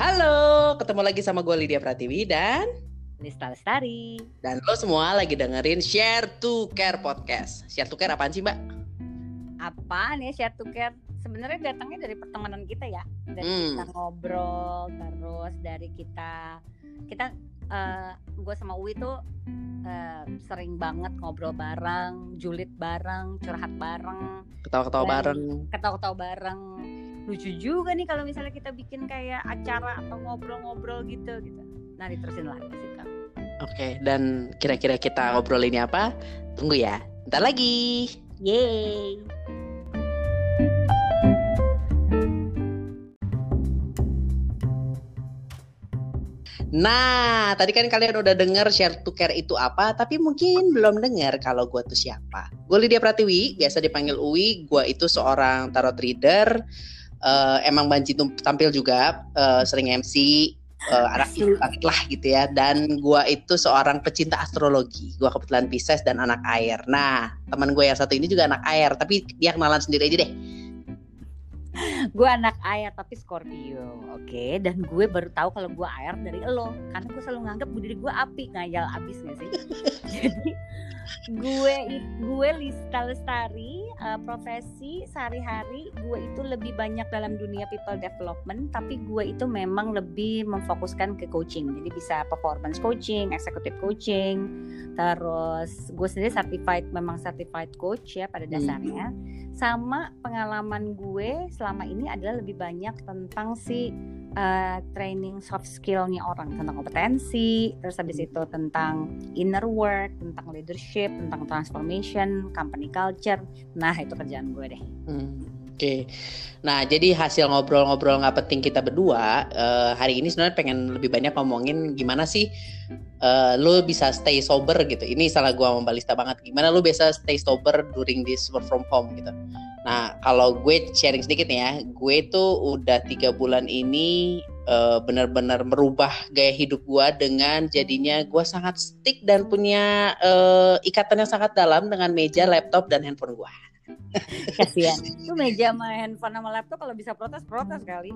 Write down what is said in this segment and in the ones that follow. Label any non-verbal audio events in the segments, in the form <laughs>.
Halo, ketemu lagi sama gue Lydia Pratiwi dan Lista Lestari. dan lo semua lagi dengerin Share to Care podcast. Share to Care apaan sih, Mbak? Apaan ya share to care? Sebenarnya datangnya dari pertemanan kita ya. Dari Hmm. kita ngobrol terus dari kita kita eh gue sama Uwi tuh eh, sering banget ngobrol bareng, julid bareng, curhat bareng, Ketawa-ketawa bareng. ketawa-ketawa bareng. Lucu juga nih kalau misalnya kita bikin kayak acara atau ngobrol-ngobrol gitu gitu. Nah diterusin lagi situ. Oke, dan kira-kira kita ngobrol ini apa? Tunggu ya. Ntar lagi. Yeay. Nah, tadi kan kalian udah denger Share to Care itu apa, tapi mungkin belum denger kalau gue tuh siapa. Gue Lydia Pratiwi, biasa dipanggil Uwi. Gue itu seorang tarot reader. Eh, emang Banci tuh tampil juga, eh, sering MC, eh, anak banget lah gitu ya. Dan gue itu seorang pecinta astrologi. Gue kebetulan Pisces dan anak air. Nah, teman gue yang satu ini juga anak air, tapi dia kenalan sendiri aja deh. <laughs> gue anak air tapi Scorpio, oke. Dan gue baru tahu kalau gue air dari lo, karena gue selalu nganggap diri gue api, ngayal abis gak sih? <laughs> Jadi gue gue Lista Lestari, eh, profesi sehari-hari gue itu lebih banyak dalam dunia people development, tapi gue itu memang lebih memfokuskan ke coaching. Jadi bisa performance coaching, executive coaching, terus gue sendiri certified memang certified coach ya pada Hmm. dasarnya sama pengalaman gue selama ini adalah lebih banyak tentang si uh, training soft skillnya orang. Tentang kompetensi terus habis itu tentang inner work tentang leadership tentang transformation company culture. Nah itu kerjaan gue deh. Hmm, Oke, nah jadi hasil ngobrol-ngobrol nggak penting kita berdua eh, hari ini sebenarnya pengen lebih banyak ngomongin gimana sih eh, lo bisa stay sober gitu. Ini salah gua sama Balista banget. Gimana lo bisa stay sober during this work from home gitu. Nah kalau gue sharing sedikit nih ya, gue tuh udah tiga bulan ini eh, benar-benar merubah gaya hidup gua dengan jadinya gua sangat stick dan punya eh, ikatan yang sangat dalam dengan meja, laptop dan handphone gua. Kasihan tuh meja sama handphone sama laptop kalau bisa protes protes kali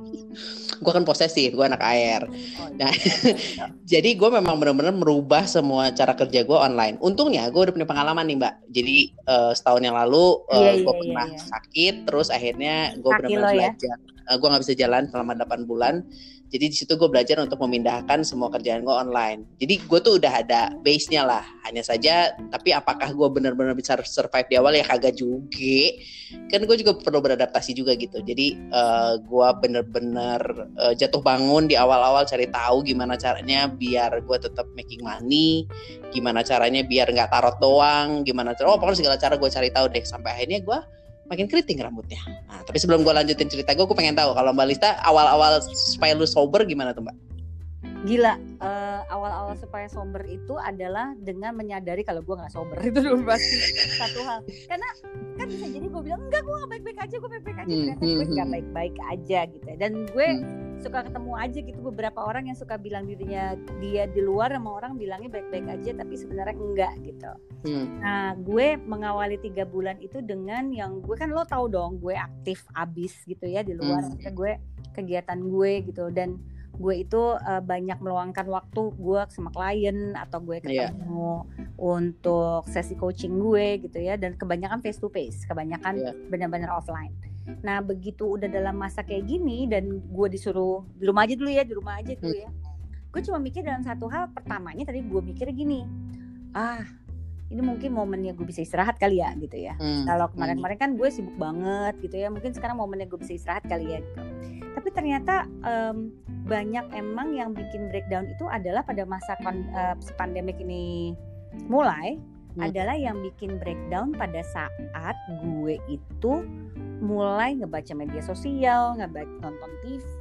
Gue kan posesif, gue anak air. oh, <laughs> Nah, Jadi gue memang benar-benar merubah semua cara kerja gue online. Untungnya gue udah punya pengalaman nih mbak. Jadi eh, setahun yang lalu Iya, gue iya, pernah iya, iya. sakit, terus akhirnya gue benar-benar ya? belajar. gue nggak bisa jalan selama 8 bulan. Jadi di situ gue belajar untuk memindahkan semua kerjaan gue online. Jadi gue tuh udah ada base-nya lah. Hanya saja, tapi apakah gue benar-benar bisa survive di awal ya kagak juga. Kan gue juga perlu beradaptasi juga gitu. Jadi eh, gue bener-bener eh, jatuh bangun di awal-awal cari tahu gimana caranya biar gue tetap making money, gimana caranya biar nggak tarot doang, gimana cara, oh pokoknya segala cara gue cari tahu deh sampai akhirnya gue makin keriting rambutnya. Nah, tapi sebelum gue lanjutin cerita gue, gue pengen tahu kalau Mbak Lista awal-awal supaya lu sober gimana tuh Mbak? Gila eh, awal-awal supaya sober itu adalah dengan menyadari kalau gue nggak sober <laughs> itu dulu pasti satu hal karena kan bisa jadi gue bilang enggak gue nggak baik-baik aja gue baik-baik aja Hmm, ternyata gue hmm, nggak hmm. baik-baik aja gitu ya. dan gue Hmm. suka ketemu aja gitu beberapa orang yang suka bilang dirinya dia di luar sama orang bilangnya baik-baik aja tapi sebenarnya enggak gitu Hmm. Nah, gue mengawali tiga bulan itu dengan yang gue kan lo tahu dong, gue aktif abis gitu ya di luar. Hmm. Gue kegiatan gue gitu dan gue itu uh, banyak meluangkan waktu gue sama klien atau gue Iya. ketemu untuk sesi coaching gue gitu ya dan kebanyakan face to face, kebanyakan Iya. benar-benar offline. Nah, begitu udah dalam masa kayak gini dan gue disuruh di rumah aja dulu ya, di rumah aja dulu Hmm. ya. Gue cuma mikir dalam satu hal, pertamanya tadi gue mikir gini, ah ini mungkin momennya gue bisa istirahat kali ya gitu ya. Hmm. Kalau kemarin-kemarin kan gue sibuk banget gitu ya, mungkin sekarang momennya gue bisa istirahat kali ya gitu. Tapi ternyata em, banyak emang yang bikin breakdown itu adalah pada masa kon- eh, pandemik ini mulai Hmm. adalah yang bikin breakdown pada saat gue itu mulai ngebaca media sosial, ngebaca nonton TV,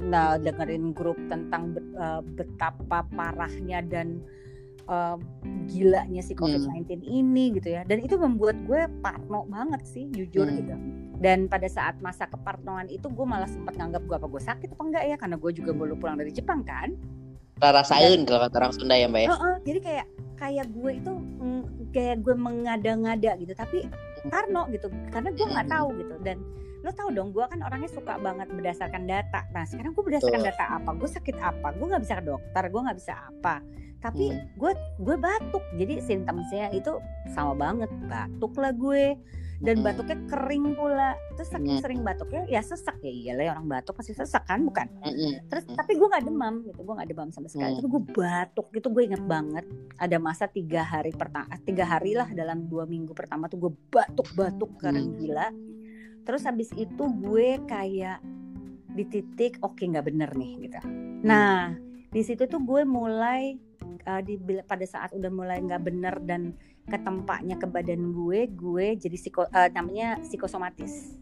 nah dengerin grup tentang eh, betapa parahnya dan eh, gilanya si COVID-19 ini gitu ya. Dan itu membuat gue parno banget sih, jujur Hmm. gitu. Dan pada saat masa keparnoan itu gue malah sempat nganggap gue apa gue sakit apa enggak ya karena gue juga baru pulang dari Jepang kan. Rasain kalau kata orang Sunda ya mbak ya. Heeh, jadi kayak kayak gue itu mm, kayak gue mengada-ngada gitu tapi Karno gitu karena gue nggak tahu gitu dan lo tau dong gue kan orangnya suka banget berdasarkan data nah sekarang gue berdasarkan Betul. data apa gue sakit apa gue nggak bisa ke dokter gue nggak bisa apa tapi Hmm. gue gue batuk jadi simptomnya itu sama banget batuk lah gue dan Hmm. batuknya kering pula terus saking Hmm. sering batuknya ya sesak ya iyalah orang batuk pasti sesak kan bukan terus Hmm. tapi gue nggak demam gitu gue nggak demam sama sekali Hmm. tapi gue batuk gitu gue inget banget ada masa tiga hari pertama tiga hari lah dalam dua minggu pertama tuh gue batuk batuk keren Hmm. gila terus habis itu gue kayak di titik oke nggak bener nih gitu nah di situ tuh gue mulai uh, di pada saat udah mulai nggak bener dan ke tempatnya ke badan gue gue jadi psiko, uh, namanya psikosomatis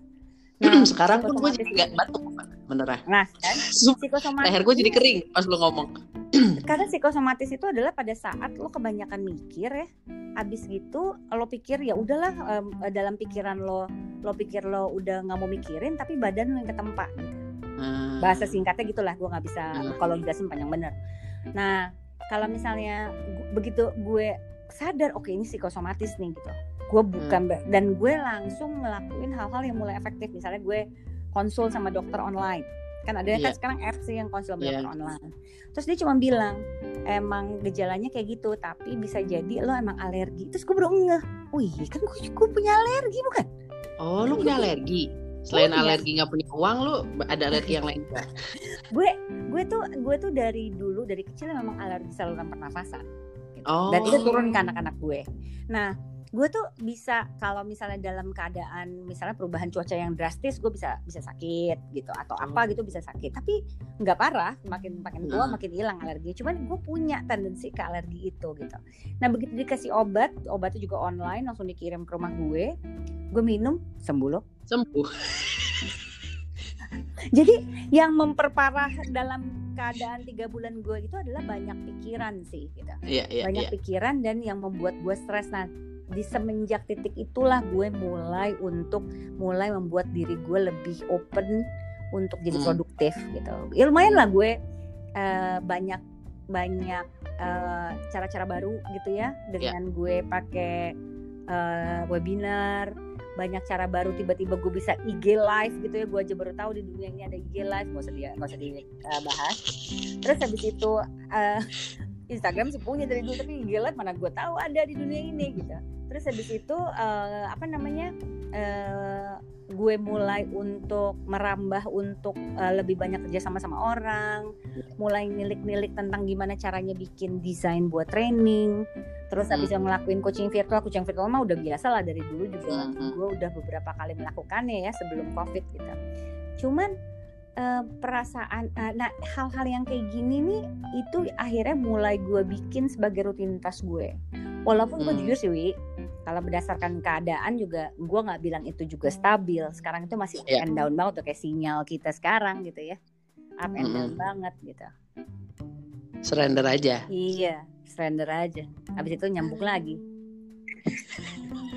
<clears throat> Sekarang pun gue jadi nggak batuk beneran. nah kan psikosomatis Leher gue jadi kering pas lu ngomong. <clears throat> karena psikosomatis itu adalah pada saat lo kebanyakan mikir ya abis gitu lo pikir ya udahlah em, dalam pikiran lo lo pikir lo udah nggak mau mikirin tapi badan lo yang ketempa gitu. Hmm. bahasa singkatnya gitulah gue nggak bisa Hmm. kalau jelasin panjang bener nah kalau misalnya gu- begitu gue sadar oke ini psikosomatis nih gitu. Gue bukan ba- dan gue langsung ngelakuin hal-hal yang mulai efektif. Misalnya gue konsul sama dokter online. Kan ada kan Iya. sekarang sih yang konsul sama Iya. dokter online. Terus dia cuma bilang emang gejalanya kayak gitu tapi bisa jadi lo emang alergi. Terus gue baru ngeh wih kan gue, gue punya alergi bukan? Oh, lu punya alergi? Selain Punya. alergi nggak punya uang, lu ada alergi yang lain nggak? <laughs> gue gue tuh gue tuh dari dulu dari kecil memang alergi saluran pernafasan gitu. Oh. dan itu turun ke anak-anak gue nah gue tuh bisa kalau misalnya dalam keadaan misalnya perubahan cuaca yang drastis gue bisa bisa sakit gitu atau apa Oh. gitu bisa sakit tapi nggak parah makin makin tua Nah. makin hilang alergi cuman gue punya tendensi ke alergi itu gitu nah begitu dikasih obat obatnya juga online langsung dikirim ke rumah gue gue minum sembuh loh Sembuh. <laughs> Jadi yang memperparah dalam keadaan tiga bulan gue itu adalah banyak pikiran sih, gitu. Iya, iya, banyak iya. pikiran dan yang membuat gue stres. Nah, di semenjak titik itulah gue mulai untuk mulai membuat diri gue lebih open untuk jadi Hmm. produktif gitu. Ya lumayan lah gue eh, banyak banyak eh, cara-cara baru gitu ya dengan gue pakai eh, webinar banyak cara baru tiba-tiba gue bisa IG live gitu ya. Gue aja baru tahu di dunia ini ada IG live nggak usah dia nggak usah dibahas terus habis itu eh, Instagram sih punya dari dulu tapi live mana gue tahu ada di dunia ini gitu. Terus habis itu eh, apa namanya eh, gue mulai untuk merambah untuk eh, lebih banyak kerja sama sama orang mulai nilik-nilik tentang gimana caranya bikin desain buat training terus habis itu ngelakuin coaching virtual coaching virtual mah udah biasa lah dari dulu juga. Mhm. gue udah beberapa kali melakukannya ya sebelum covid gitu. Cuman eh, perasaan eh, nah hal-hal yang kayak gini nih itu akhirnya mulai gue bikin sebagai rutinitas gue walaupun gue Hmm. jujur sih Wi kalau berdasarkan keadaan juga gue nggak bilang itu juga stabil sekarang itu masih up Iya. and down banget tuh kayak sinyal kita sekarang gitu ya up and down Mm-mm. banget gitu Surrender aja. iya surrender aja habis itu nyambung lagi <laughs>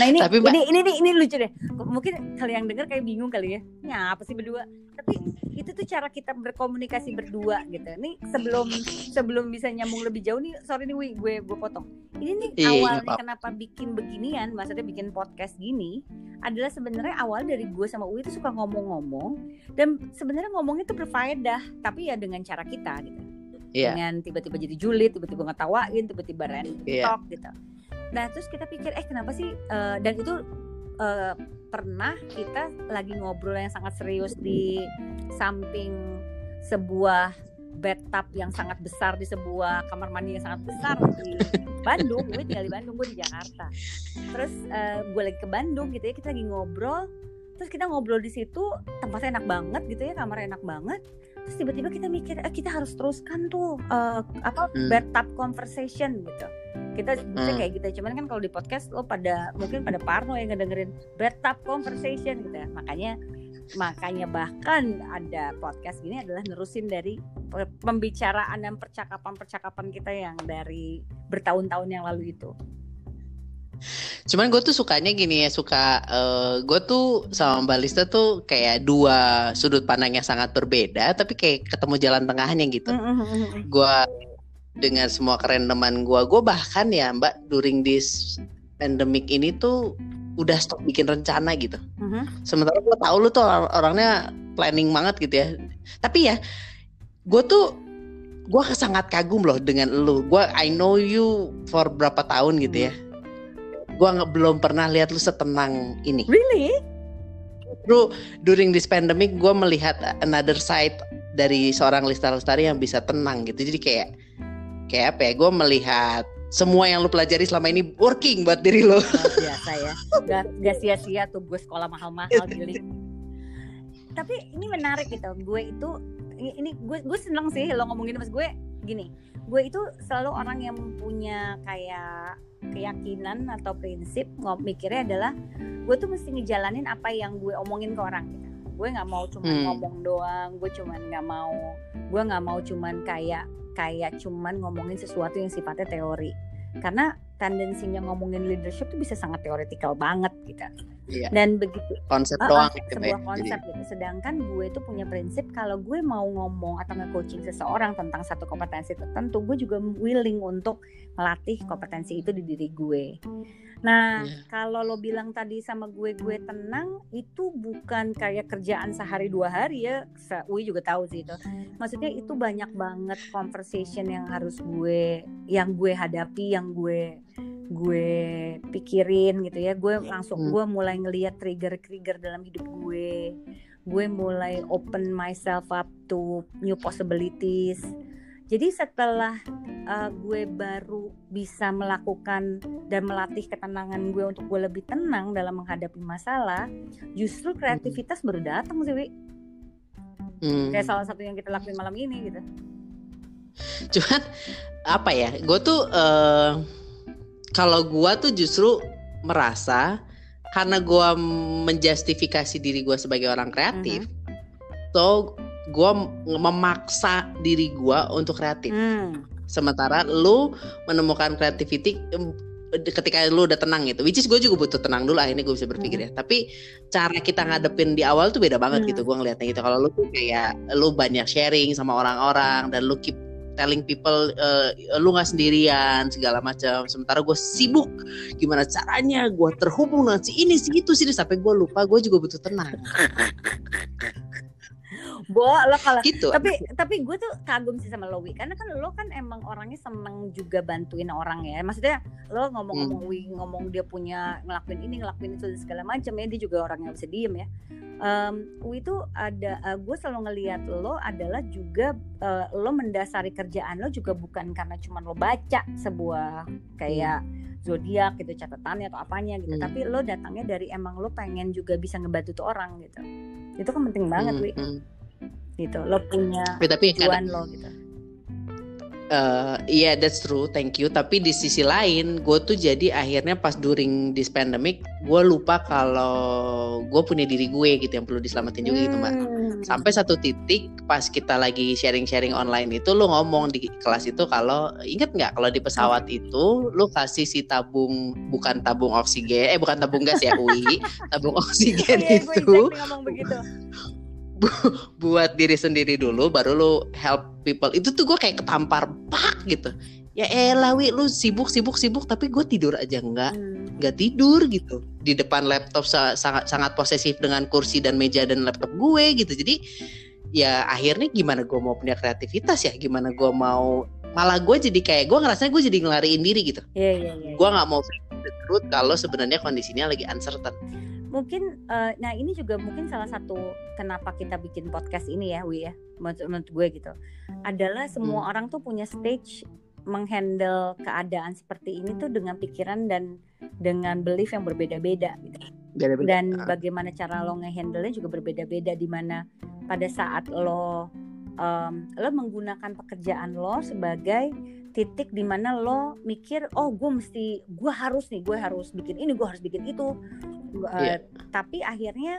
nah ini Tapi, ini ini nih ini lucu deh. Mungkin kalian yang denger kayak bingung kali ya. Ini apa sih berdua? Tapi itu tuh cara kita berkomunikasi berdua gitu. Ini sebelum sebelum bisa nyambung lebih jauh nih sorry nih Wi, gue gue potong. Ini nih Iya, nggak awalnya kenapa bikin beginian maksudnya bikin podcast gini adalah sebenarnya awal dari gue sama Uwi itu suka ngomong-ngomong dan sebenarnya ngomongnya tuh berfaedah tapi ya dengan cara kita gitu. Iya. dengan tiba-tiba jadi julid, tiba-tiba ngetawain, tiba-tiba random Iya. talk gitu. Nah terus kita pikir eh kenapa sih eh, dan itu eh, pernah kita lagi ngobrol yang sangat serius di samping sebuah bathtub yang sangat besar di sebuah kamar mandi yang sangat besar di Bandung, gue tinggal di Bandung, gue di Jakarta. Terus eh, gue lagi ke Bandung gitu ya, kita lagi ngobrol. Terus kita ngobrol di situ, tempatnya enak banget gitu ya, kamarnya enak banget. Terus tiba-tiba kita mikir, eh, kita harus teruskan tuh eh, apa Hmm. bathtub conversation gitu. Kita bisa Hmm. kayak gitu. Cuman kan kalau di podcast lo pada mungkin pada parno yang ngedengerin bathtub conversation gitu. ya. Makanya makanya bahkan ada podcast gini adalah nerusin dari pe- pembicaraan dan percakapan-percakapan kita yang dari bertahun-tahun yang lalu itu. Cuman gue tuh sukanya gini ya, suka gue tuh sama Mbak Lista tuh kayak dua sudut pandang yang sangat berbeda, tapi kayak ketemu jalan tengahnya gitu. Mm-hmm. Gue dengan semua kerendeman gue, gue bahkan ya Mbak during this pandemic ini tuh udah stop bikin rencana gitu. Mhm. Sementara gue tahu lu tuh orang- orangnya planning banget gitu ya. Tapi ya, gue tuh gue sangat kagum loh dengan lu. Gue I know you for berapa tahun gitu ya. Gue belum pernah lihat lu setenang ini. Really? Bro, during this pandemic gue melihat another side dari seorang Lista Lestari yang bisa tenang gitu. Jadi kayak kayak apa ya? Gue melihat semua yang lu pelajari selama ini working buat diri lo. Luar biasa ya. Gak, gak sia-sia tuh gue sekolah mahal-mahal Billy. Tapi ini menarik gitu. Gue itu ini ini gue gue seneng sih lo ngomongin mas gue gini. Gue itu selalu orang yang punya kayak keyakinan atau prinsip ngom mikirnya adalah gue tuh mesti ngejalanin apa yang gue omongin ke orang gitu. Gue nggak mau cuman Hmm. ngomong doang, gue cuman nggak mau gue nggak mau cuman kayak kayak cuman ngomongin sesuatu yang sifatnya teori. Karena tendensinya ngomongin leadership tuh bisa sangat teoretikal banget gitu. Iya. Dan begitu Konsep Ah, doang gitu sebuah ya. konsep gitu. Sedangkan gue itu punya prinsip kalau gue mau ngomong atau nge-coaching seseorang tentang satu kompetensi tertentu, gue juga willing untuk melatih kompetensi itu di diri gue. Nah, Iya. kalau lo bilang tadi sama gue gue tenang, itu bukan kayak kerjaan sehari dua hari ya. Ui juga tahu sih itu. Maksudnya itu banyak banget conversation yang harus gue yang gue hadapi, yang gue gue pikirin gitu ya. Gue langsung Hmm. gue mulai ngeliat trigger-trigger dalam hidup gue. Gue mulai open myself up to new possibilities. Jadi setelah uh, gue baru bisa melakukan dan melatih ketenangan gue untuk gue lebih tenang dalam menghadapi masalah, justru kreativitas baru datang sih, Wi. Hmm. Kayak salah satu yang kita lakuin malam ini gitu. Cuman apa ya? Gue tuh eh, kalau gue tuh justru merasa karena gue menjustifikasi diri gue sebagai orang kreatif, so gue memaksa diri gue untuk kreatif. Hmm. Sementara lu menemukan creativity em, ketika lu udah tenang gitu. Which is gue juga butuh tenang dulu akhirnya gue bisa berpikir ya. Tapi cara kita ngadepin di awal tuh beda banget Hmm. gitu. Gue ngeliatnya gitu. Kalau lu tuh kayak lu banyak sharing sama orang-orang dan lu keep telling people eh, lu nggak sendirian segala macam. Sementara gue sibuk. Gimana caranya gue terhubung dengan si ini si itu sini sampai gue lupa gue juga butuh tenang. <laughs> Bo, lo kalau Gitu. tapi tapi gue tuh kagum sih sama lo Wi karena kan lo kan emang orangnya seneng juga bantuin orang ya. Maksudnya lo ngomong-ngomong Wi ngomong dia punya ngelakuin ini ngelakuin itu dan segala macam ya. Dia juga orang yang bisa diem ya Em, Wi itu ada gue selalu ngelihat lo adalah juga eh, lo mendasari kerjaan lo juga bukan karena cuma lo baca sebuah kayak zodiak gitu catatannya atau apanya gitu Hmm. tapi lo datangnya dari emang lo pengen juga bisa ngebantu tuh orang gitu itu kan penting banget Hmm, Wi hmm. gitu lo punya Ya, tapi kadang- tujuan lo gitu Eh, Iya, that's true. Thank you. Tapi di sisi lain, gue tuh jadi akhirnya pas during this pandemic, gue lupa kalau gue punya diri gue gitu yang perlu diselamatin juga gitu, mbak. Hmm. Sampai satu titik pas kita lagi sharing-sharing online itu, lu ngomong di kelas itu kalau inget nggak kalau di pesawat itu, lu kasih si tabung bukan tabung oksigen, eh bukan tabung gas ya, <laughs> Ui, tabung oksigen Iya, gue itu exactly ngomong begitu. buat diri sendiri dulu baru lu help people. Itu tuh gue kayak ketampar pak gitu. Ya elah wi lu sibuk sibuk sibuk tapi gue tidur aja. Enggak Hmm. nggak tidur gitu. Di depan laptop sa- sangat sangat posesif dengan kursi dan meja dan laptop gue gitu. Jadi ya akhirnya gimana gue mau punya kreativitas ya? Gimana gue mau malah gue jadi kayak gue ngerasanya gue jadi ngelariin diri gitu. Iya iya iya. gue nggak mau truth kalau sebenarnya kondisinya lagi uncertain Mungkin eh, nah ini juga mungkin salah satu kenapa kita bikin podcast ini ya, Wi ya. Menurut, menurut gue gitu. Adalah semua orang tuh punya stage menghandle keadaan seperti ini tuh dengan pikiran dan dengan belief yang berbeda-beda gitu. Beda-beda. dan Ah. bagaimana cara lo ngehandle-nya juga berbeda-beda di mana pada saat lo em, lo menggunakan pekerjaan lo sebagai titik di mana lo mikir oh gue mesti gue harus nih gue harus bikin ini gue harus bikin itu Gua- Iya. eh, tapi akhirnya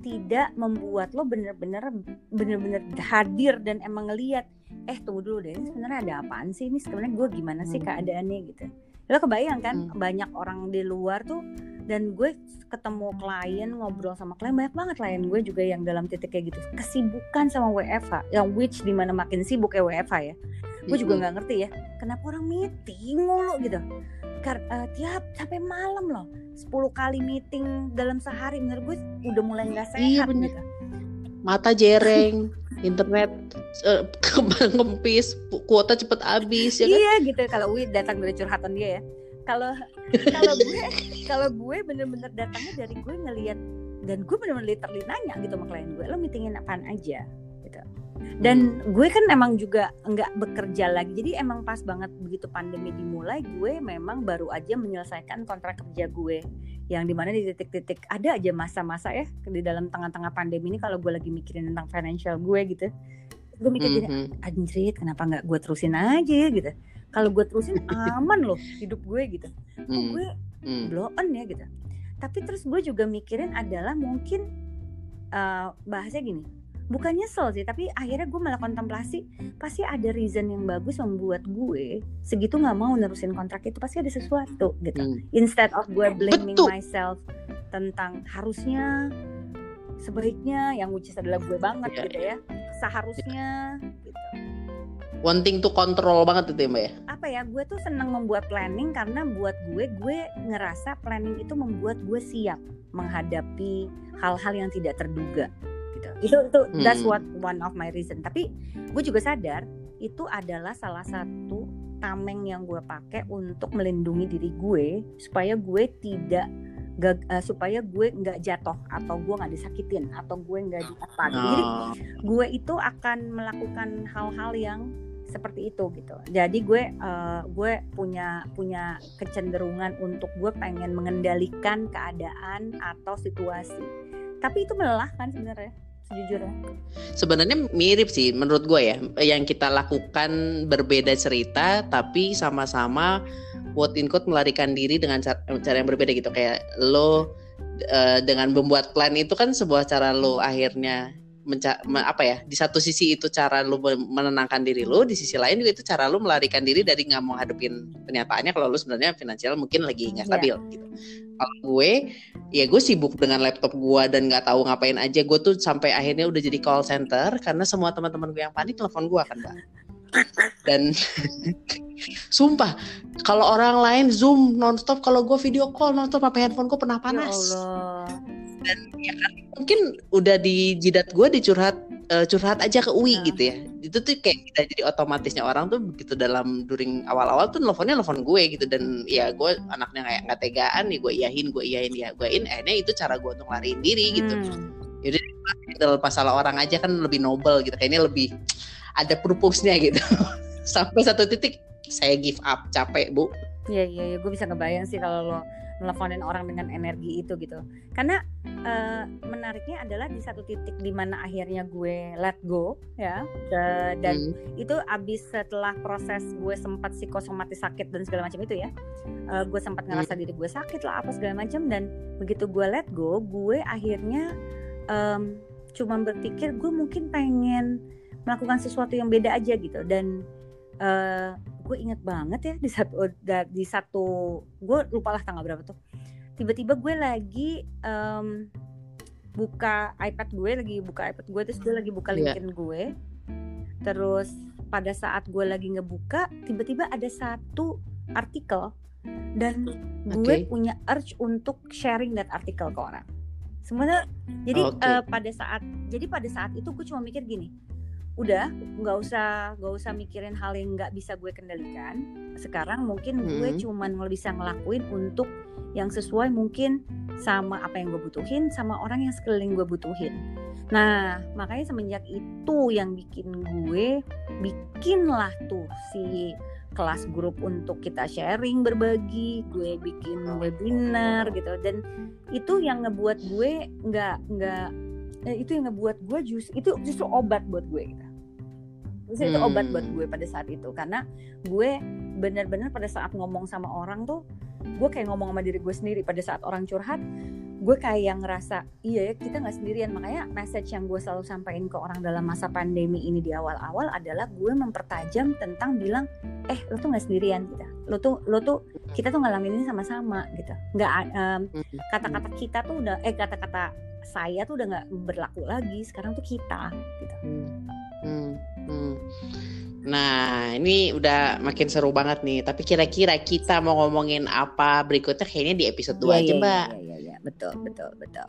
tidak membuat lo bener-bener bener-bener hadir dan emang ngeliat eh tunggu dulu deh ini sebenarnya ada apaan sih ini sebenarnya gue gimana sih Hmm. keadaannya gitu lo kebayang kan Hmm. banyak orang di luar tuh dan gue ketemu klien ngobrol sama klien banyak banget klien gue juga yang dalam titik kayak gitu kesibukan sama WFH yang which di mana makin sibuk ya WFH ya gue juga nggak ngerti ya kenapa orang meeting mulu gitu. Kar uh, tiap sampai malam loh 10 kali meeting dalam sehari menurut gue udah mulai nggak Iya, sehat bener. gitu. Mata jereng, internet kembang kempis, kuota cepet habis ya kan? iya gitu kalau Wi datang dari curhatan dia ya. Kalau kalau <laughs> gue kalau gue bener-bener datangnya dari gue ngelihat dan gue bener-bener literally nanya gitu sama klien gue lo meetingin apaan aja dan gue kan emang juga nggak bekerja lagi. Jadi emang pas banget begitu pandemi dimulai gue memang baru aja menyelesaikan kontrak kerja gue. Yang di mana di titik-titik ada aja masa-masa ya di dalam tengah-tengah pandemi ini kalau gue lagi mikirin tentang financial gue gitu. Gue mikir gini Mhm. anjrit kenapa nggak gue terusin aja ya? Gitu. Kalau gue terusin <laughs> aman loh hidup gue gitu. Kok Hmm, gue hmm. blow on ya gitu. Tapi terus gue juga mikirin adalah mungkin eh, bahasanya gini bukan nyesel sih tapi akhirnya gue malah kontemplasi pasti ada reason yang bagus membuat gue segitu nggak mau nerusin kontrak itu pasti ada sesuatu gitu Hmm. instead of gue blaming Betul. myself tentang harusnya sebaiknya yang which is adalah gue banget Iya, gitu ya seharusnya gitu Wanting to control banget itu ya mbak ya. apa ya gue tuh seneng membuat planning karena buat gue gue ngerasa planning itu membuat gue siap menghadapi hal-hal yang tidak terduga gitu itu itu that's Hmm. what one of my reason tapi gue juga sadar itu adalah salah satu tameng yang gue pakai untuk melindungi diri gue supaya gue tidak gag- eh, supaya gue nggak jatuh atau gue nggak disakitin atau gue nggak diapa jadi Oh. gue itu akan melakukan hal-hal yang seperti itu gitu. Jadi gue eh, gue punya punya kecenderungan untuk gue pengen mengendalikan keadaan atau situasi. Tapi itu melelahkan sebenarnya sejujurnya. Sebenarnya mirip sih menurut gue ya. Yang kita lakukan berbeda cerita tapi sama-sama quote in quote melarikan diri dengan cara, yang berbeda gitu. Kayak lo eh, dengan membuat plan itu kan sebuah cara lo akhirnya menca me- apa ya di satu sisi itu cara lu me- menenangkan diri lu di sisi lain juga itu cara lu melarikan diri dari nggak mau hadapin kenyataannya kalau lu sebenarnya finansial mungkin lagi nggak Iya. stabil gitu kalau gue ya gue sibuk dengan laptop gue dan nggak tahu ngapain aja gue tuh sampai akhirnya udah jadi call center karena semua teman-teman gue yang panik telepon gue kan mbak dan <laughs> sumpah kalau orang lain zoom nonstop kalau gue video call nonstop apa handphone gue pernah panas Ya Allah. Dan ya kan mungkin udah di jidat gue dicurhat eh, curhat aja ke Uwi Nah. gitu ya. Itu tuh kayak kita jadi otomatisnya orang tuh begitu dalam during awal-awal tuh nelfonnya nelfon gue gitu. Dan ya gue anaknya kayak nggak tegaan nih gue iyahin gue iyahin ya gue in. Akhirnya itu cara gue untuk lariin diri gitu. Hmm. handle masalah orang aja kan lebih noble gitu. Kayaknya lebih ada purpose-nya gitu. <laughs> Sampai satu titik saya give up capek bu. Iya iya iya. Gue bisa ngebayang sih kalau lo nelfonin orang dengan energi itu gitu. Karena eh, menariknya adalah di satu titik di mana akhirnya gue let go ya da- dan Hmm. itu abis setelah proses gue sempat psikosomatis sakit dan segala macam itu ya eh, gue sempat ngerasa diri gue sakit lah apa segala macam dan begitu gue let go gue akhirnya em, cuma berpikir gue mungkin pengen melakukan sesuatu yang beda aja gitu dan eh, gue inget banget ya di satu di satu gue lupa lah tanggal berapa tuh tiba-tiba gue lagi em, buka iPad gue lagi buka iPad gue terus gue lagi buka Iya. LinkedIn gue terus pada saat gue lagi ngebuka tiba-tiba ada satu artikel dan gue Oke. punya urge untuk sharing that artikel ke orang sebenarnya jadi Oke. eh, pada saat jadi pada saat itu gue cuma mikir gini udah nggak usah nggak usah mikirin hal yang nggak bisa gue kendalikan. Sekarang mungkin gue Mhm. cuman bisa ngelakuin untuk yang sesuai mungkin sama apa yang gue butuhin sama orang yang sekeliling gue butuhin. Nah makanya semenjak itu yang bikin gue bikinlah tuh si kelas grup untuk kita sharing berbagi gue bikin webinar gitu. Dan itu yang ngebuat gue nggak nggak eh, itu yang ngebuat gue justru itu justru obat buat gue gitu. Justru itu obat buat Hmm. gue pada saat itu karena gue benar-benar pada saat ngomong sama orang tuh gue kayak ngomong sama diri gue sendiri. Pada saat orang curhat gue kayak ngerasa iya ya kita nggak sendirian. Makanya message yang gue selalu sampaikan ke orang dalam masa pandemi ini di awal-awal adalah gue mempertajam tentang bilang eh lo tuh nggak sendirian kita lo tuh lo tuh kita tuh ngalamin ini sama-sama gitu. Nggak Hmm. kata-kata kita tuh udah eh kata-kata saya tuh udah nggak berlaku lagi sekarang tuh kita gitu Hmm, hmm, hmm. Nah, ini udah makin seru banget nih. Tapi kira-kira kita mau ngomongin apa berikutnya kayaknya di episode 2 Iya, aja, iya, Mbak. Iya, iya, iya, betul, betul, betul.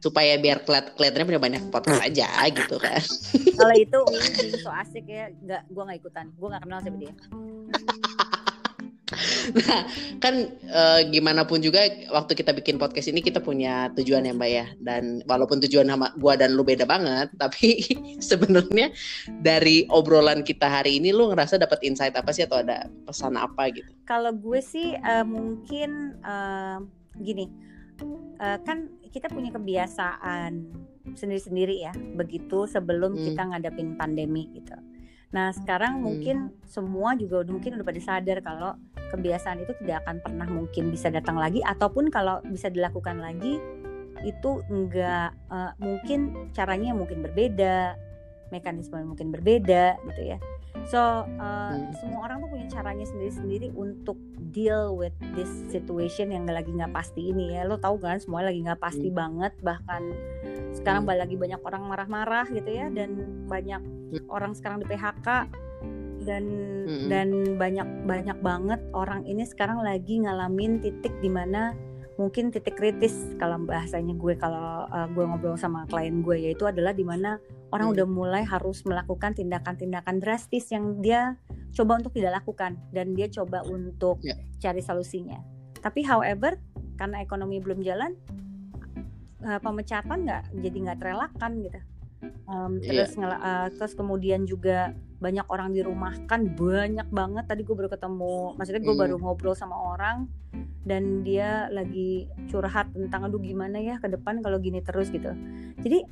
Supaya biar keliat kelihatannya punya banyak podcast aja gitu kan. Kalau itu <laughs> so asik ya, nggak, gue nggak ikutan. Gue nggak kenal siapa dia. <laughs> <laughs> Nah, kan eh, gimana pun juga waktu kita bikin podcast ini kita punya tujuan ya Mbak ya. Dan walaupun tujuan sama gua dan lu beda banget, <laughs> tapi sebenarnya dari obrolan kita hari ini lu ngerasa dapat insight apa sih atau ada pesan apa gitu? Kalau gue sih eh, mungkin eh, gini, eh, kan kita punya kebiasaan sendiri-sendiri ya, begitu sebelum Hmm. kita ngadapin pandemi gitu. Nah sekarang Hmm. mungkin semua juga mungkin udah pada sadar kalau kebiasaan itu tidak akan pernah mungkin bisa datang lagi, ataupun kalau bisa dilakukan lagi itu enggak eh, mungkin caranya mungkin berbeda, mekanisme mungkin berbeda gitu ya. So uh, Hmm. semua orang tuh punya caranya sendiri-sendiri untuk deal with this situation yang lagi nggak pasti ini ya. Lo tahu kan semua lagi nggak pasti Hmm. banget. Bahkan sekarang Hmm. lagi banyak orang marah-marah gitu ya dan banyak Hmm. orang sekarang di PHK dan Mm-mm. dan banyak banyak banget orang ini sekarang lagi ngalamin titik di mana mungkin titik kritis kalau bahasanya gue kalau uh, gue ngobrol sama klien gue yaitu adalah di mana orang Hmm. udah mulai harus melakukan tindakan-tindakan drastis yang dia coba untuk tidak lakukan dan dia coba untuk Ya. cari solusinya. Tapi however karena ekonomi belum jalan uh, pemecatan nggak jadi nggak terelakkan gitu. Um, terus ngela- uh, terus kemudian juga banyak orang dirumahkan banyak banget. Tadi gue baru ketemu maksudnya gue Hmm. baru ngobrol sama orang dan dia lagi curhat tentang aduh gimana ya ke depan kalau gini terus gitu. Jadi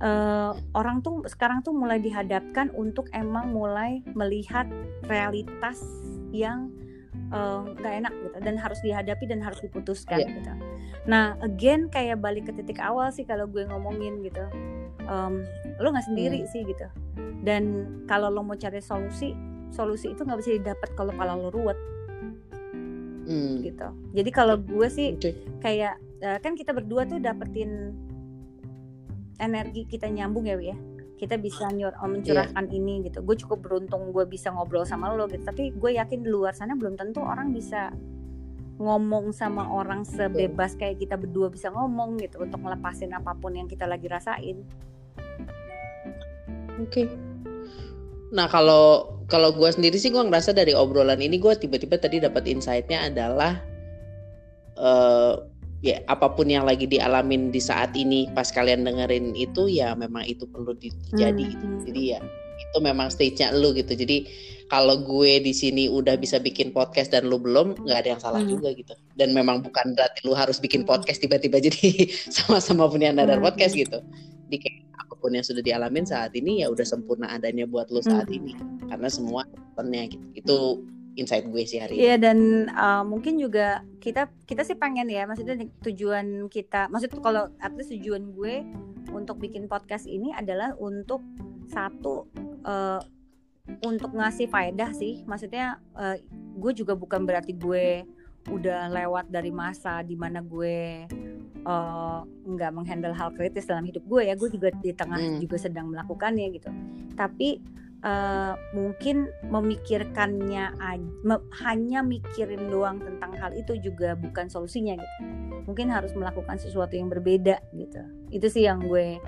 eh, orang tuh sekarang tuh mulai dihadapkan untuk emang mulai melihat realitas yang eh, nggak enak gitu. Dan harus dihadapi dan harus diputuskan Iya. gitu. Nah again kayak balik ke titik awal sih kalau gue ngomongin gitu Em, lo nggak sendiri sih gitu. Dan kalau lo mau cari solusi solusi itu nggak bisa didapat kalau kepala lo ruwet. Hmm. gitu. Jadi kalau gue sih kayak eh, kan kita berdua tuh dapetin energi kita nyambung ya Wi ya. Kita bisa nyur oh, mencurahkan ini gitu. Gue cukup beruntung gue bisa ngobrol sama lo gitu. Tapi gue yakin di luar sana belum tentu orang bisa ngomong sama orang sebebas kayak kita berdua bisa ngomong gitu. Untuk ngelepasin apa pun yang kita lagi rasain Oke. Nah kalau kalau gue sendiri sih gue ngerasa dari obrolan ini gue tiba-tiba tadi dapat insight-nya adalah eh ya apa pun yang lagi dialamin di saat ini pas kalian dengerin itu ya memang itu perlu di- terjadi Hmm, gitu. hmm. Jadi ya itu memang stage-nya lu gitu. Jadi kalau gue di sini udah bisa bikin podcast dan lu belum nggak ada yang salah Hmm. juga gitu. Dan memang bukan berarti lu harus bikin Hmm. podcast tiba-tiba jadi <laughs> sama-sama punya nadar Hmm. podcast gitu. Jadi kayak apa pun yang sudah dialamin saat ini ya udah sempurna adanya buat lu saat Hmm. ini. Karena semua pesannya gitu. Itu insight gue sih hari ini. Iya dan uh, mungkin juga kita kita sih pengen ya maksudnya tujuan kita maksud kalau at least tujuan gue untuk bikin podcast ini adalah untuk satu uh, untuk ngasih faedah sih. Maksudnya uh, gue juga bukan berarti gue udah lewat dari masa di mana gue uh, nggak menghandle hal kritis dalam hidup gue ya gue juga di tengah Hmm. juga sedang melakukannya gitu. Tapi eh, mungkin memikirkannya me- hanya mikirin doang tentang hal itu juga bukan solusinya gitu. Mungkin harus melakukan sesuatu yang berbeda gitu. Itu sih yang gue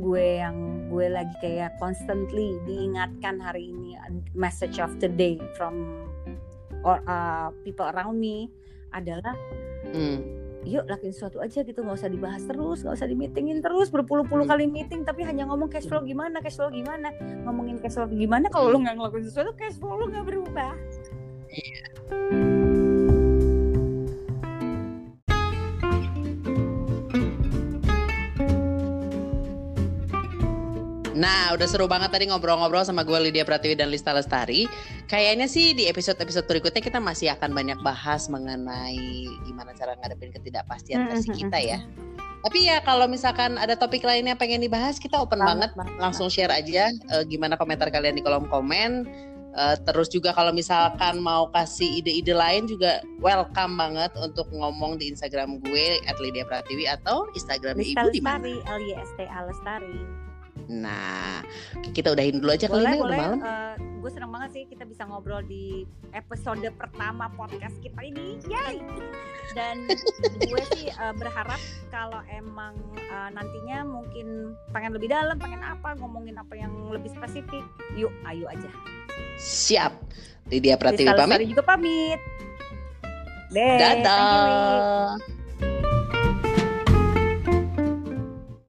gue yang gue lagi kayak constantly diingatkan hari ini message of the day from or uh, people around me adalah Hmm. yuk lakuin sesuatu aja gitu nggak usah dibahas terus nggak usah di meetingin terus berpuluh-puluh Hmm. kali meeting tapi hanya ngomong cash flow gimana cash flow gimana ngomongin cash flow gimana kalau lo nggak ngelakuin sesuatu cash flow lo nggak berubah Nah, udah seru banget tadi ngobrol-ngobrol sama gue Lydia Pratiwi dan Lista Lestari. Kayaknya sih di episode-episode berikutnya kita masih akan banyak bahas mengenai gimana cara ngadepin ketidakpastian versi kita ya. Tapi ya kalau misalkan ada topik lainnya pengen dibahas, kita open banget. Langsung share aja eh, gimana komentar kalian di kolom komen. Eh, terus juga kalau misalkan mau kasih ide-ide lain juga welcome banget untuk ngomong di Instagram gue @lydia_pratiwi atau Instagram Lista Ibu di mana? Lestari L Y S T A Lestari Nah, kita udahin dulu aja kali boleh ini udah malam. Eh, gue seneng banget sih kita bisa ngobrol di episode pertama podcast kita ini yay dan gue sih eh, berharap kalau emang eh, nantinya mungkin pengen lebih dalam pengen apa ngomongin apa yang lebih spesifik yuk ayo aja Siap. Lydia Pratiwi pamit. Lestari juga pamit Deh, Wi. Dadah.